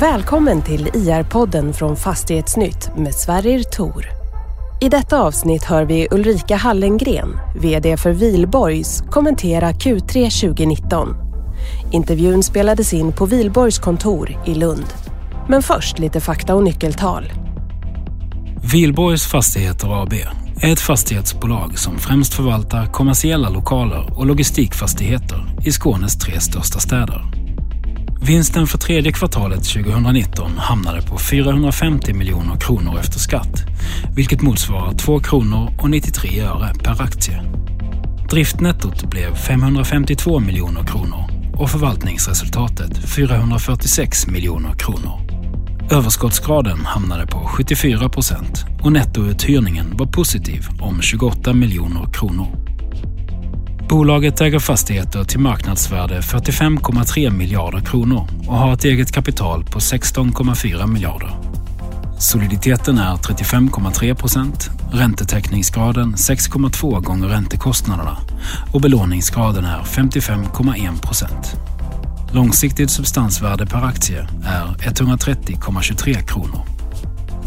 Välkommen till IR-podden från Fastighetsnytt med Sverrir Tor. I detta avsnitt hör vi Ulrika Hallengren, VD för Vilborgs, kommentera Q3 2019. Intervjun spelades in på Vilborgs kontor i Lund. Men först lite fakta och nyckeltal. Vilborgs Fastigheter AB är ett fastighetsbolag som främst förvaltar kommersiella lokaler och logistikfastigheter i Skånes tre största städer. Vinsten för tredje kvartalet 2019 hamnade på 450 miljoner kronor efter skatt, vilket motsvarar 2 kronor och 93 öre per aktie. Driftnettot blev 552 miljoner kronor och förvaltningsresultatet 446 miljoner kronor. Överskottsgraden hamnade på 74 procent och nettouthyrningen var positiv om 28 miljoner kronor. Bolaget äger fastigheter till marknadsvärde 45,3 miljarder kronor och har ett eget kapital på 16,4 miljarder. Soliditeten är 35,3 procent, räntetäckningsgraden 6,2 gånger räntekostnaderna och belåningsgraden är 55,1 procent. Långsiktigt substansvärde per aktie är 130,23 kronor.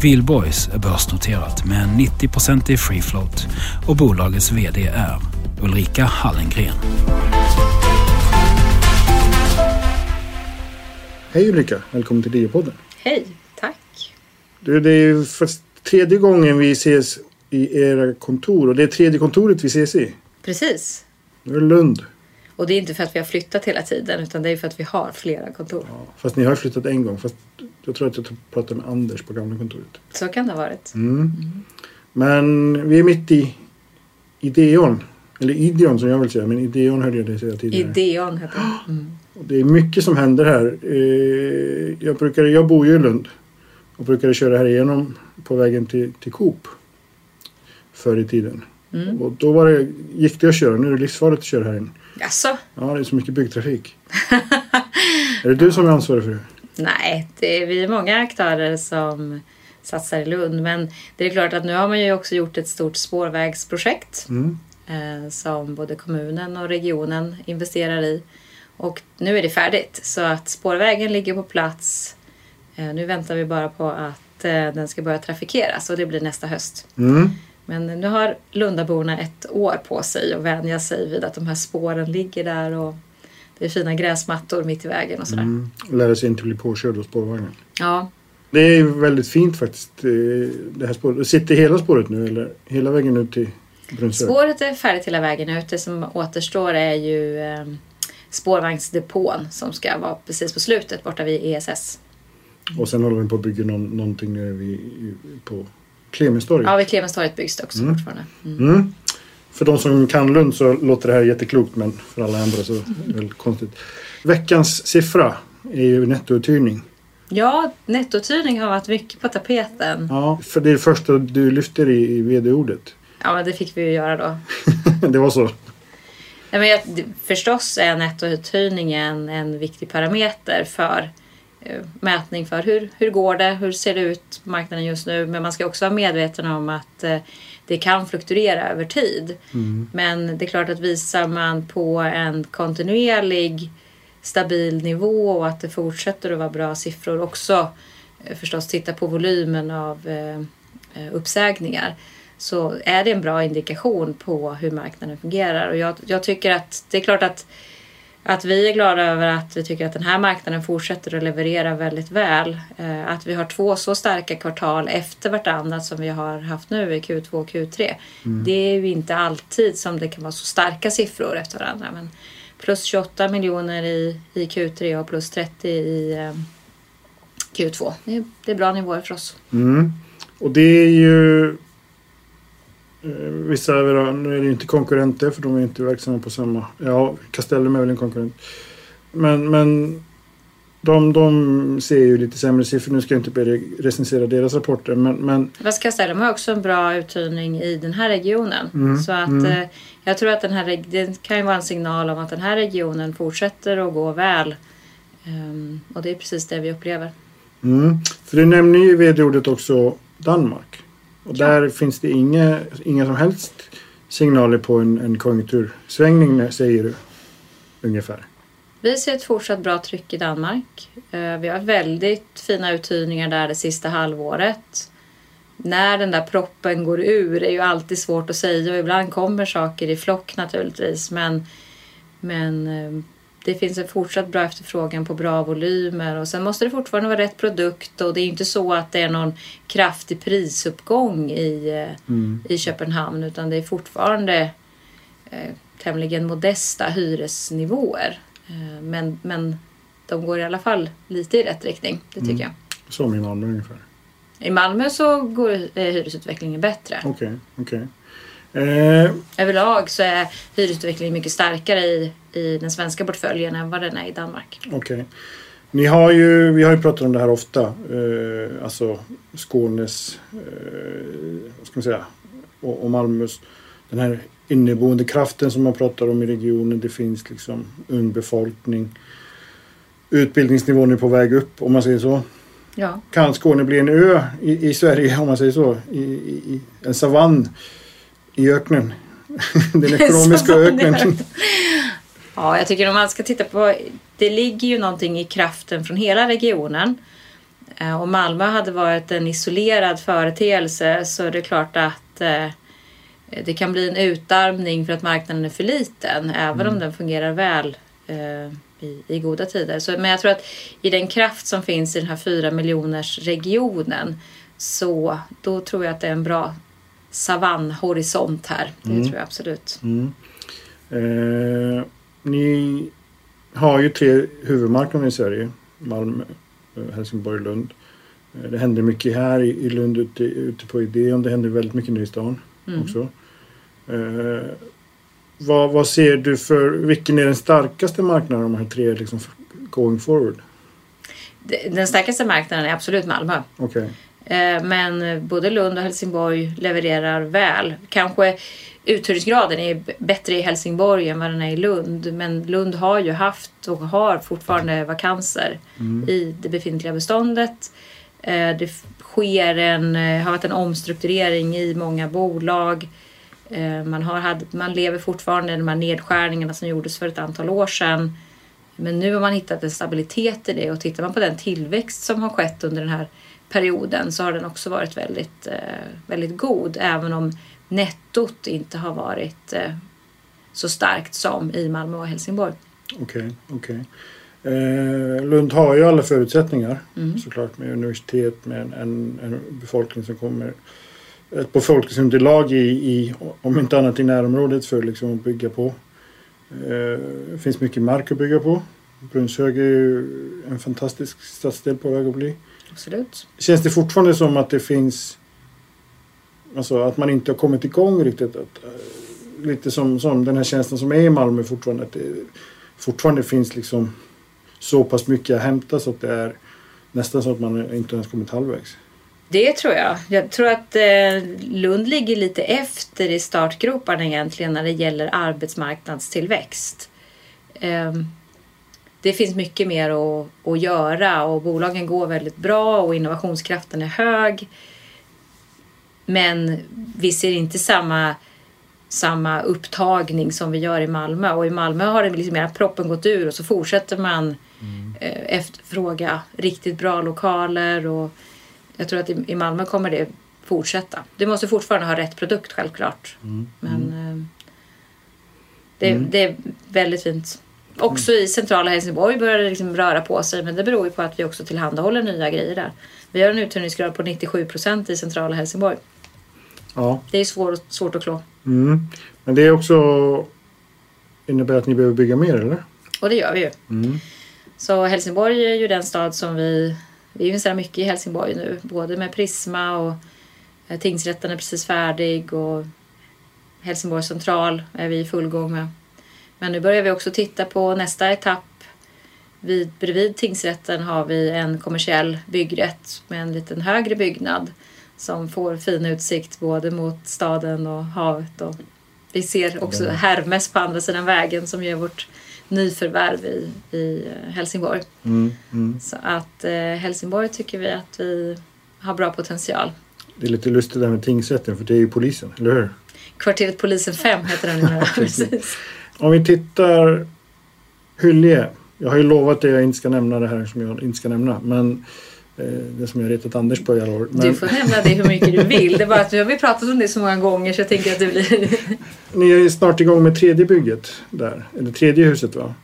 Wihlborgs är börsnoterat med en 90-procentig free float och bolagets VD är Ulrika Hallengren. Hej Ulrika, välkommen till DI-podden. Hej, tack. Du, det är för tredje gången vi ses i era kontor och det är tredje kontoret vi ses i. Precis. Nu är det Lund. Och det är inte för att vi har flyttat hela tiden utan det är för att vi har flera kontor. Ja, fast ni har flyttat en gång. Fast jag tror att jag pratade med Anders på gamla kontoret. Så kan det ha varit. Mm. Men vi är mitt i Ideon. Eller Ideon som jag vill säga. Men Ideon hörde jag dig säga tidigare. Ideon heter det. Mm. Det är mycket som händer här. Eh, Jag, brukade, jag bor ju i Lund. Och brukade köra här igenom på vägen till, till Coop. Förr i tiden. Mm. Och då var det, gick det att köra. Nu är det livsfarligt att köra här in. Jaså? Ja, det är så mycket byggtrafik. är det du som är ansvarig för det? Nej, det är, vi är många aktörer som satsar i Lund. Men det är klart att nu har man ju också gjort ett stort spårvägsprojekt. Mm. Eh, som både kommunen och regionen investerar i. Och nu är det färdigt så att spårvägen ligger på plats. Eh, nu väntar vi bara på att eh, den ska börja trafikeras och det blir nästa höst. Mm. Men nu har Lundaborna ett år på sig att vänja sig vid att de här spåren ligger där och det är fina gräsmattor mitt i vägen och sådär. Mm. Lära sig inte bli påkörd av spårvagnen. Ja, Det är väldigt fint faktiskt. Det här spåret. Sitter hela spåret nu eller hela vägen ut till Brunsö? spåret är färdigt hela vägen ut. Det som återstår är ju eh, spårvagnsdepån som ska vara precis på slutet borta vid ESS. Och sen håller vi på att bygga någon, någonting nere vid, på Clemenstorget. Ja, vid Clemenstorget byggs det också Mm. fortfarande. Mm. Mm. För de som kan Lund så låter det här jätteklokt men för alla andra så är det väldigt konstigt. Veckans siffra är ju nettouthyrning. Ja, nettouthyrning har varit mycket på tapeten. Ja, för det är det första du lyfter i, i vd-ordet. Ja, men det fick vi ju göra då. det var så. Nej, men jag, förstås är nettouthyrningen en viktig parameter för eh, mätning för hur, hur går det, hur ser det ut på marknaden just nu. Men man ska också vara medveten om att eh, det kan fluktuera över tid. Men det är klart att visar man på en kontinuerlig stabil nivå och att det fortsätter att vara bra siffror också eh, förstås titta på volymen av eh, eh, uppsägningar så är det en bra indikation på hur marknaden fungerar. Och jag, jag tycker att det är klart att, att vi är glada över att vi tycker att den här marknaden fortsätter att leverera väldigt väl. Eh, att vi har två så starka kvartal efter vartannat som vi har haft nu i Q2 och Q3. Det är ju inte alltid som det kan vara så starka siffror efter varandra. Men plus 28 miljoner i, i Q3 och plus 30 i eh, Q2. Det är, det är bra nivåer för oss. Mm. Och det är ju... eh, Vissa nu är det inte konkurrenter för de är inte verksamma på samma... Ja, Castellum är väl en konkurrent. Men, men de, de ser ju lite sämre siffror. Nu ska jag inte börja recensera deras rapporter men, men Fast Castellum har också en bra uthyrning i den här regionen. Mm, Så att mm. eh, jag tror att den här, det kan ju vara en signal om att den här regionen fortsätter att gå väl. Ehm, och det är precis det vi upplever. Mm. För du nämner ju i vd-ordet också Danmark. Och Ja. där finns det inga, inga som helst signaler på en, en konjunktursvängning säger du. Ungefär. Vi ser ett fortsatt bra tryck i Danmark. Eh, Vi har väldigt fina uthyrningar där det sista halvåret. När den där proppen går ur är ju alltid svårt att säga och ibland kommer saker i flock naturligtvis. Men, men eh, det finns en fortsatt bra efterfrågan på bra volymer och sen måste det fortfarande vara rätt produkt och det är inte så att det är någon kraftig prisuppgång i, eh, i Köpenhamn utan det är fortfarande eh, tämligen modesta hyresnivåer. Eh, men, men de går i alla fall lite i rätt riktning, det tycker jag. Som i Malmö ungefär. I Malmö så går eh, hyresutvecklingen bättre. Okej, okej. Eh, Överlag så är hyresutvecklingen mycket starkare i, i den svenska portföljen än vad den är i Danmark. Okej. Ni har ju, vi har ju pratat om det här ofta. Eh, alltså Skånes, eh, vad ska man säga, och, och Malmös. Den här inneboende kraften som man pratar om i regionen. Det finns liksom ung befolkning. Utbildningsnivån är på väg upp om man säger så. Ja, Kan Skåne bli en ö i, i Sverige om man säger så? I, i, i en savann i öknen. Den ekonomiska öknen. ja jag tycker om man ska titta på... Det ligger ju någonting i kraften från hela regionen. Eh, Om Malmö hade varit en isolerad företeelse så är det klart att eh, det kan bli en utarmning för att marknaden är för liten även om den fungerar väl eh, i, i goda tider. Så, men jag tror att i den kraft som finns i den här fyra miljoners regionen så då tror jag att det är en bra savannhorisont här. Det tror jag absolut. Mm. Eh, ni har ju tre huvudmarknader i Sverige. Malmö, eh, Helsingborg, Lund. Eh, det händer mycket här i, Lund ute, ute på Ideon. Det händer väldigt mycket nu i stan Mm. också. Eh, vad, vad ser du för, vilken är den starkaste marknaden av de här tre liksom, going forward? Den starkaste marknaden är absolut Malmö. Okej. Eh, Men både Lund och Helsingborg levererar väl. Kanske uthyrningsgraden är bättre i Helsingborg än vad den är i Lund. Men Lund har ju haft och har fortfarande vakanser i det befintliga beståndet. Eh, Det sker en, eh, har varit en omstrukturering i många bolag. Man, har, had- man lever fortfarande i de här nedskärningarna som gjordes för ett antal år sedan. Men nu har man hittat en stabilitet i det och tittar man på den tillväxt som har skett under den här perioden så har den också varit väldigt, eh, väldigt god även om nettot inte har varit eh, så starkt som i Malmö och Helsingborg. Okej, okej. Eh, Lund har ju alla förutsättningar Mm. såklart med universitet, med en, en, en befolkning som kommer ett befolkningsunderlag i, i, om inte annat i närområdet för liksom att bygga på. Eh, det finns mycket mark att bygga på. Brunshög är ju en fantastisk stadsdel på väg att bli. Absolut. Känns det fortfarande som att det finns Alltså att man inte har kommit igång riktigt. Att, eh, lite som, som den här tjänsten som är i Malmö fortfarande. Att det fortfarande finns liksom så pass mycket att hämta så att det är nästan så att man inte ens kommit halvvägs. Det tror jag. Jag tror att eh, Lund ligger lite efter i startgroparna egentligen när det gäller arbetsmarknadstillväxt. Det finns mycket mer att, att göra och bolagen går väldigt bra och innovationskraften är hög. Men vi ser inte samma, samma upptagning som vi gör i Malmö. Och i Malmö har det liksom proppen gått ur och så fortsätter man eh, efterfråga riktigt bra lokaler. Och jag tror att i, i Malmö kommer det fortsätta. Du måste fortfarande ha rätt produkt självklart. Men eh, det, det är väldigt fint. Också i centrala Helsingborg börjar det liksom röra på sig men det beror ju på att vi också tillhandahåller nya grejer där. Vi har en uthyrningsgrad på 97 procent i centrala Helsingborg. Ja. Det är svår, svårt att klå. Mm. Men det är också innebär att ni behöver bygga mer eller? Och det gör vi ju. Mm. Så Helsingborg är ju den stad som vi... Vi investerar mycket i Helsingborg nu. Både med Prisma och eh, tingsrätten är precis färdig och Helsingborg central är vi i full gång med. Men nu börjar vi också titta på nästa etapp. Vid, bredvid tingsrätten har vi en kommersiell byggrätt med en liten högre byggnad som får fin utsikt både mot staden och havet. Och vi ser också Hermes på andra sidan vägen som gör vårt nyförvärv i, i eh, Helsingborg. Mm. Mm. Så att eh, Helsingborg tycker vi att vi har bra potential. Det är lite lustigt det här med tingsrätten för det är ju polisen, eller hur? Kvarteret Polisen 5 heter den numera. Precis. Om vi tittar Hyllie, Jag har ju lovat det jag inte ska nämna det här som jag inte ska nämna. Men eh, det som jag retat Anders på i alla år. Men Du får nämna det hur mycket du vill. Det är bara att nu har vi pratat om det så många gånger så jag tänker att det blir... ni är snart igång med tredje bygget där. Eller tredje huset va?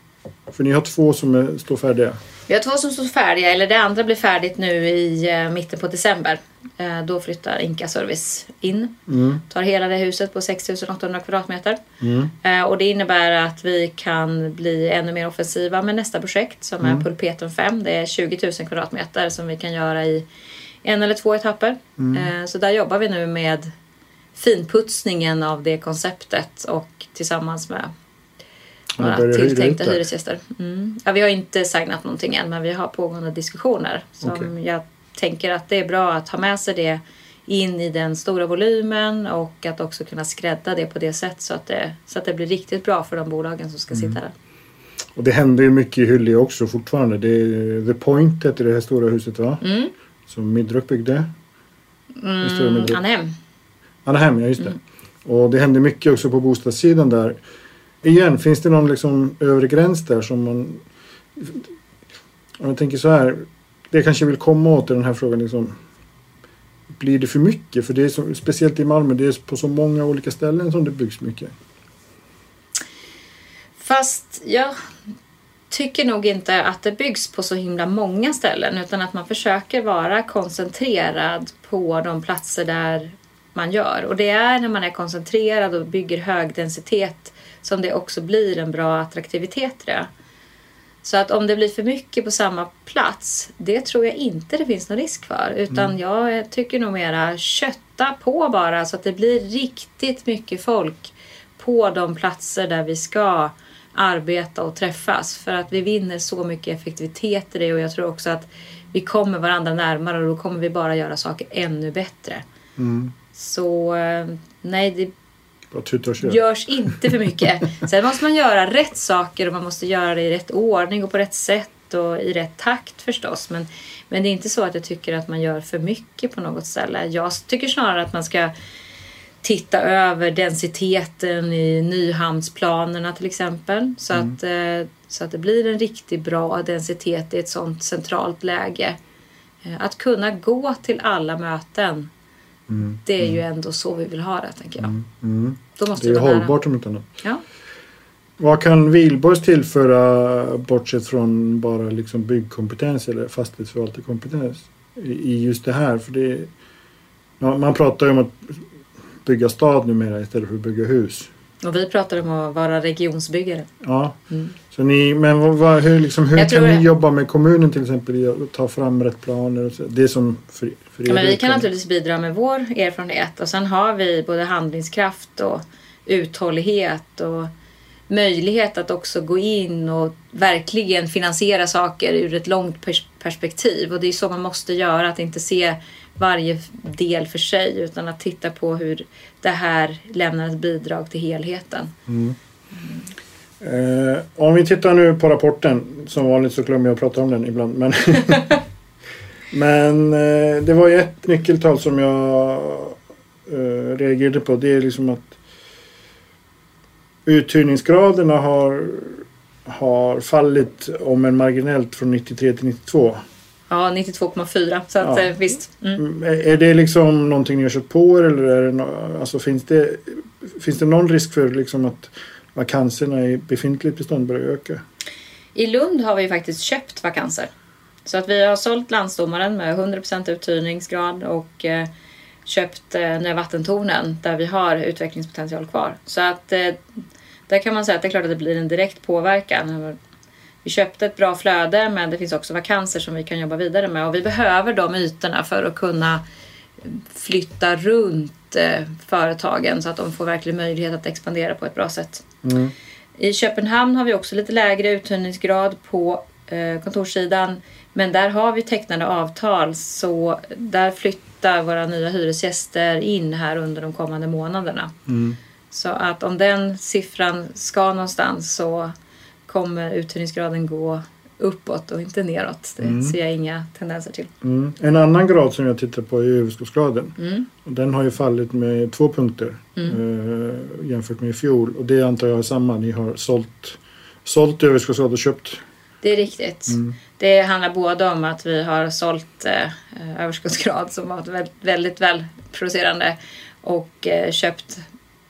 För ni har två som är, står färdiga. Vi har två som står färdiga, eller det andra blir färdigt nu i eh, mitten på december. Eh, då flyttar Inka Service in. Mm. Tar hela det huset på 6800 kvadratmeter. Mm. Eh, och det innebär att vi kan bli ännu mer offensiva med nästa projekt som är Pulpeten 5. Det är 20 000 kvadratmeter som vi kan göra i en eller två etapper. Eh, så där jobbar vi nu med finputsningen av det konceptet och tillsammans med hyra tilltänkta hyresgäster. Mm. Ja, vi har inte signat någonting än men vi har pågående diskussioner som Okej. jag tänker att det är bra att ha med sig det in i den stora volymen och att också kunna skrädda det på det sätt så att det, så att det blir riktigt bra för de bolagen som ska Mm. sitta där. Och det händer ju mycket i Hyllie också fortfarande. Det är The Point heter det här stora huset va? Mm. Som Midrock byggde. Mm, Midrock. Anhem. Anaheim, ja just det. Och det händer mycket också på bostadssidan där. Igen, finns det någon liksom övre gräns där som man... Om jag tänker så här. Det jag kanske vill komma åt i den här frågan liksom. Blir det för mycket? För det är så, speciellt i Malmö, det är på så många olika ställen som det byggs mycket. Fast jag tycker nog inte att det byggs på så himla många ställen utan att man försöker vara koncentrerad på de platser där man gör. Och det är när man är koncentrerad och bygger hög densitet som det också blir en bra attraktivitet i det. Så att om det blir för mycket på samma plats, det tror jag inte det finns någon risk för. Utan jag tycker nog mera kötta på bara så att det blir riktigt mycket folk på de platser där vi ska arbeta och träffas. För att vi vinner så mycket effektivitet i det och jag tror också att vi kommer varandra närmare och då kommer vi bara göra saker ännu bättre. Mm. Så eh, nej, det Tuta och görs inte för mycket. Sen måste man göra rätt saker och man måste göra det i rätt ordning och på rätt sätt och i rätt takt förstås. Men, men det är inte så att jag tycker att man gör för mycket på något ställe. Jag tycker snarare att man ska titta över densiteten i Nyhamnsplanerna till exempel. Så, att, eh, så att det blir en riktigt bra densitet i ett sånt centralt läge. Eh, Att kunna gå till alla möten, Mm. det är ju ändå så vi vill ha det tänker jag. Mm. Måste Det är hållbart om inte annat. Ja. Vad kan Wihlborgs tillföra bortsett från bara liksom byggkompetens eller fastighetsförvaltarkompetens i, just det här? För det, ja, man pratar ju om att bygga stad numera istället för att bygga hus. Och vi pratar om att vara regionsbyggare. Ja. Mm. Så ni, men vad, vad, hur, liksom, hur kan ni det- jobba med kommunen till exempel i att ta fram rätt planer? Och så, det som för, för Ja, men vi kan plan- naturligtvis bidra med vår erfarenhet och sen har vi både handlingskraft och uthållighet och möjlighet att också gå in och verkligen finansiera saker ur ett långt pers- perspektiv. Och det är så man måste göra, att inte se varje del för sig utan att titta på hur det här lämnar ett bidrag till helheten. Eh, om vi tittar nu på rapporten. Som vanligt så glömmer jag att prata om den ibland. Men, men eh, det var ju ett nyckeltal som jag eh, reagerade på. Det är liksom att uthyrningsgraderna har, har fallit om en marginellt från 93 till 92. Ja, 92,4 så att Ja. eh, visst. Mm. Mm, Är det liksom någonting ni har köpt på er eller är det no, alltså finns, det, finns det någon risk för liksom att vakanserna i befintligt bestånd börjar öka? I Lund har vi faktiskt köpt vakanser. Så att vi har sålt landsdomaren med 100% uthyrningsgrad och eh, köpt eh, Nya Vattentornen där vi har utvecklingspotential kvar. Så att eh, där kan man säga att det är klart att det blir en direkt påverkan. Vi köpte ett bra flöde men det finns också vakanser som vi kan jobba vidare med och vi behöver de ytorna för att kunna flytta runt eh, företagen så att de får verkligen möjlighet att expandera på ett bra sätt. Mm. I Köpenhamn har vi också lite lägre uthyrningsgrad på eh, kontorssidan. Men där har vi tecknade avtal så där flyttar våra nya hyresgäster in här under de kommande månaderna. Mm. Så att om den siffran ska någonstans så kommer uthyrningsgraden gå uppåt och inte neråt. Det ser jag inga tendenser till. Mm. En annan grad som jag tittar på är överskottsgraden. Mm. Den har ju fallit med två punkter eh, jämfört med i fjol. Och det antar jag är samma. Ni har sålt, sålt överskottsgrad och köpt Det är riktigt. Mm. Det handlar både om att vi har sålt eh, överskottsgrad som var väldigt, väldigt välproducerande och eh, köpt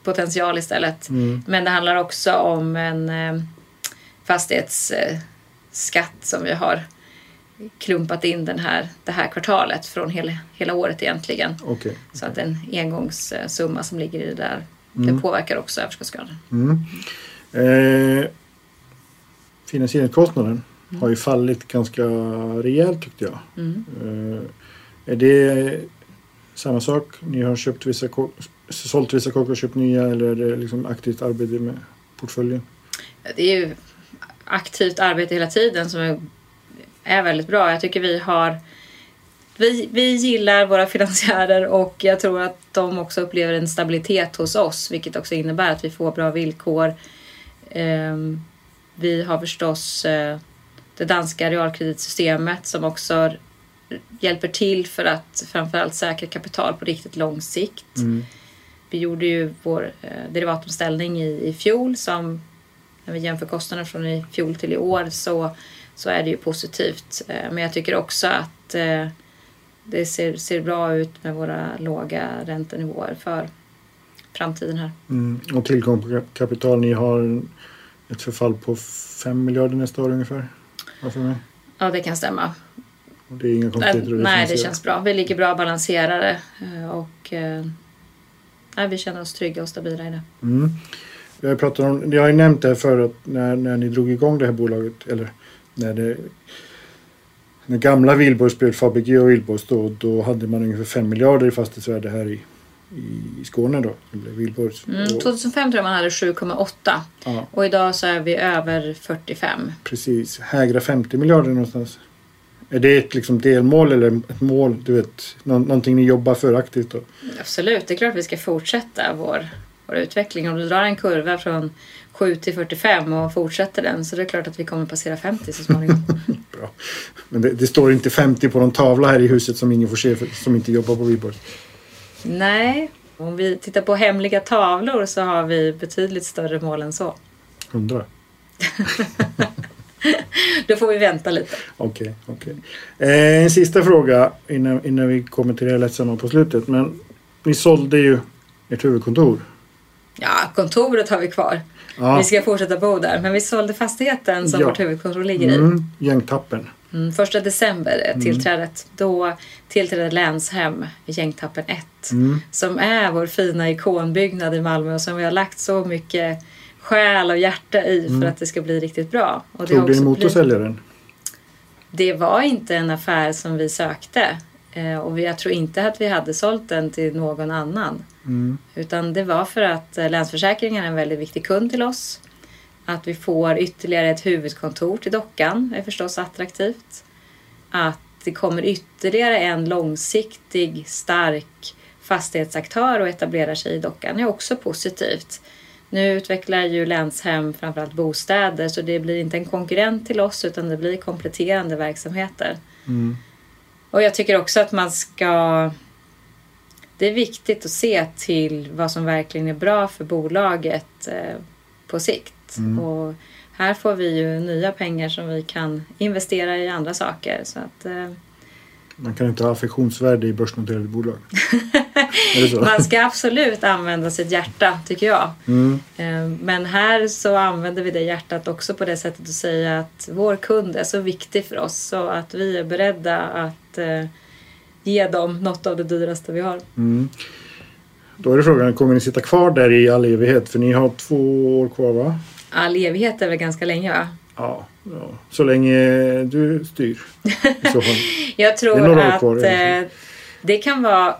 potential istället. Mm. Men det handlar också om en eh, fastighetsskatt som vi har klumpat in den här, det här kvartalet från hela, hela året egentligen. Okej. Så att en engångssumma som ligger i det där, Mm. det påverkar också överskottsgraden. Mm. Eh, finansieringskostnaden har ju fallit ganska rejält tyckte jag. Mm. Eh, är det samma sak? Ni har köpt vissa sålt vissa kort och köpt nya eller är det liksom aktivt arbete med portföljen? Det är ju aktivt arbete hela tiden som är, är väldigt bra. Jag tycker vi har vi, vi gillar våra finansiärer och jag tror att de också upplever en stabilitet hos oss vilket också innebär att vi får bra villkor. Ehm, vi har förstås eh, det danska realkreditsystemet som också hjälper till för att framförallt säkra kapital på riktigt lång sikt. Mm. Vi gjorde ju vår eh, derivatomställning i, i fjol som när vi jämför kostnaden från i fjol till i år så, så är det ju positivt. Eh, men jag tycker också att eh, det ser, ser bra ut med våra låga räntenivåer för framtiden här. Mm. Och tillgång på kap- kapital. Ni har ett förfall på 5 miljarder nästa år ungefär. Varför med? Ja, det kan stämma. Och det är inga konstigheter nej, det känns bra. Vi ligger bra balanserade eh, och nej, vi känner oss trygga och stabila i det. Mm. Jag, pratar om, jag har ju nämnt det här förut när, när ni drog igång det här bolaget. Eller när det när gamla Wihlborgs blev Fabege och Wihlborgs då, då hade man ungefär 5 miljarder i fastighetsvärde här i, i Skåne då. Eller Wihlborgs. Mm, Och- 2005 tror jag man hade 7,8 ja, och idag så är vi över 45. precis. Hägra 50 miljarder någonstans. Är det ett liksom delmål eller ett mål? Du vet, nå, någonting ni jobbar för aktivt då? Absolut, det är klart vi ska fortsätta vår, vår utveckling. Om du drar en kurva från 7 till 45 och fortsätter den så det är klart att vi kommer passera 50 så småningom. Bra. Men det, det står inte 50 på någon tavla här i huset som ingen får se för, som inte jobbar på Wihlborgs. Nej, om vi tittar på hemliga tavlor så har vi betydligt större mål än så. 100. Då får vi vänta lite. Okej, okej. Eh, en sista fråga innan, innan vi kommer till det lättsamma på slutet. Men ni sålde ju ert huvudkontor. Ja, kontoret har vi kvar. Ja. Vi ska fortsätta bo där. Men vi sålde fastigheten som Ja. vårt huvudkontor ligger i. Mm, Gängtappen. Mm, första december är tillträdet. Då tillträdde Länshem i Gängtappen 1. Mm. Som är vår fina ikonbyggnad i Malmö och som vi har lagt så mycket själ och hjärta i för att det ska bli riktigt bra. Och Tog det också emot att sälja den? det var inte en affär som vi sökte. Eh, Och jag tror inte att vi hade sålt den till någon annan. Mm. Utan det var för att eh, Länsförsäkringar är en väldigt viktig kund till oss. Att vi får ytterligare ett huvudkontor till dockan är förstås attraktivt. Att det kommer ytterligare en långsiktig, stark fastighetsaktör och etablerar sig i dockan är också positivt. Nu utvecklar ju Länshem framförallt bostäder så det blir inte en konkurrent till oss utan det blir kompletterande verksamheter. Mm. Och jag tycker också att man ska... Det är viktigt att se till vad som verkligen är bra för bolaget eh, på sikt. Och här får vi ju nya pengar som vi kan investera i andra saker. Så att, eh, Man kan inte ha affektionsvärde i börsnoterade bolag. man ska absolut använda sitt hjärta, tycker jag. Mm. Eh, Men här så använder vi det hjärtat också på det sättet att säga att vår kund är så viktig för oss så att vi är beredda att eh, ge dem något av det dyraste vi har. Mm. Då är det frågan, kommer ni sitta kvar där i all evighet? För ni har två år kvar va? All evighet är väl ganska länge va? Ja, ja. så länge du styr. I så fall. Jag tror att eh, det kan vara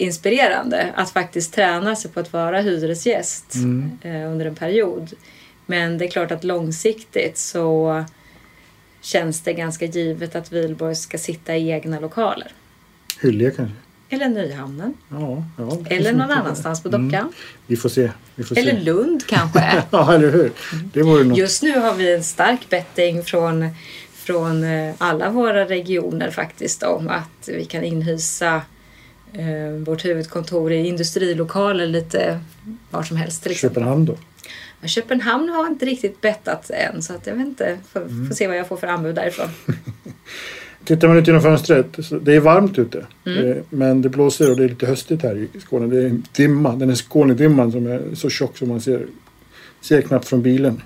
inspirerande att faktiskt träna sig på att vara hyresgäst Mm. eh, under en period. Men det är klart att långsiktigt så känns det ganska givet att Wihlborg ska sitta i egna lokaler. Hyllie kanske? Eller Nyhamnen. Ja, ja. Eller någon annanstans på Mm. dockan. Vi får se. Vi får Eller se. Lund kanske. Ja, eller hur? Det vore något. Just nu har vi en stark betting från, från eh, alla våra regioner faktiskt om att vi kan inhysa eh, vårt huvudkontor i industrilokaler lite var som helst till exempel. Köpenhamn då? Ja, Köpenhamn har inte riktigt bettat än så att jag vet inte. Får, Mm. får se vad jag får för anbud därifrån. Tittar man ut genom fönstret, så det är varmt ute. Mm. Eh, Men det blåser och det är lite höstigt här i Skåne. Det är dimma, den är Skånedimman som är så tjock som man ser, ser knappt från bilen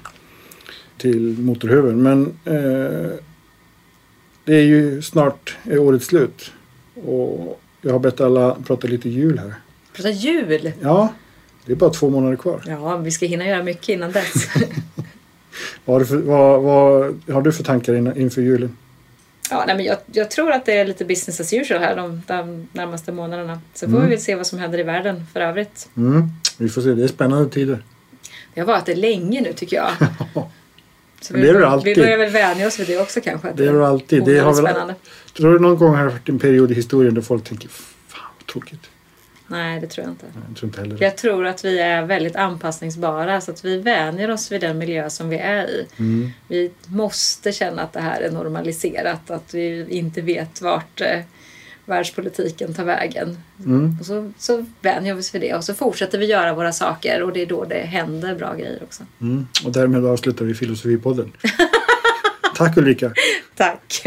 till motorhuven. Men eh, det är ju snart är året slut. Och jag har bett alla prata lite jul här. Prata jul! Ja, det är bara två månader kvar. Ja, vi ska hinna göra mycket innan dess. Vad har du för, vad, vad har du för tankar in, inför julen? ja, nej, men jag, jag tror att det är lite business as usual här de, de närmaste månaderna. Så får Mm. vi väl se vad som händer i världen för övrigt. Mm, vi får se, det är spännande tider. Det har varit det länge nu tycker jag. Så vi, det är det alltid. vi börjar väl vänja oss vid det också kanske. Det är det alltid. Det har väl- spännande. Tror du någon gång har det varit en period i historien där folk tänker Fan vad tråkigt. Nej, det tror jag inte. Jag tror inte heller. Jag tror att vi är väldigt anpassningsbara så att vi vänjer oss vid den miljö som vi är i. Mm. Vi måste känna att det här är normaliserat, att vi inte vet vart eh, världspolitiken tar vägen. Mm. Och så, så vänjer vi oss vid det och så fortsätter vi göra våra saker och det är då det händer bra grejer också. Mm. Och därmed avslutar vi Filosofipodden. Tack Ulrika. Tack!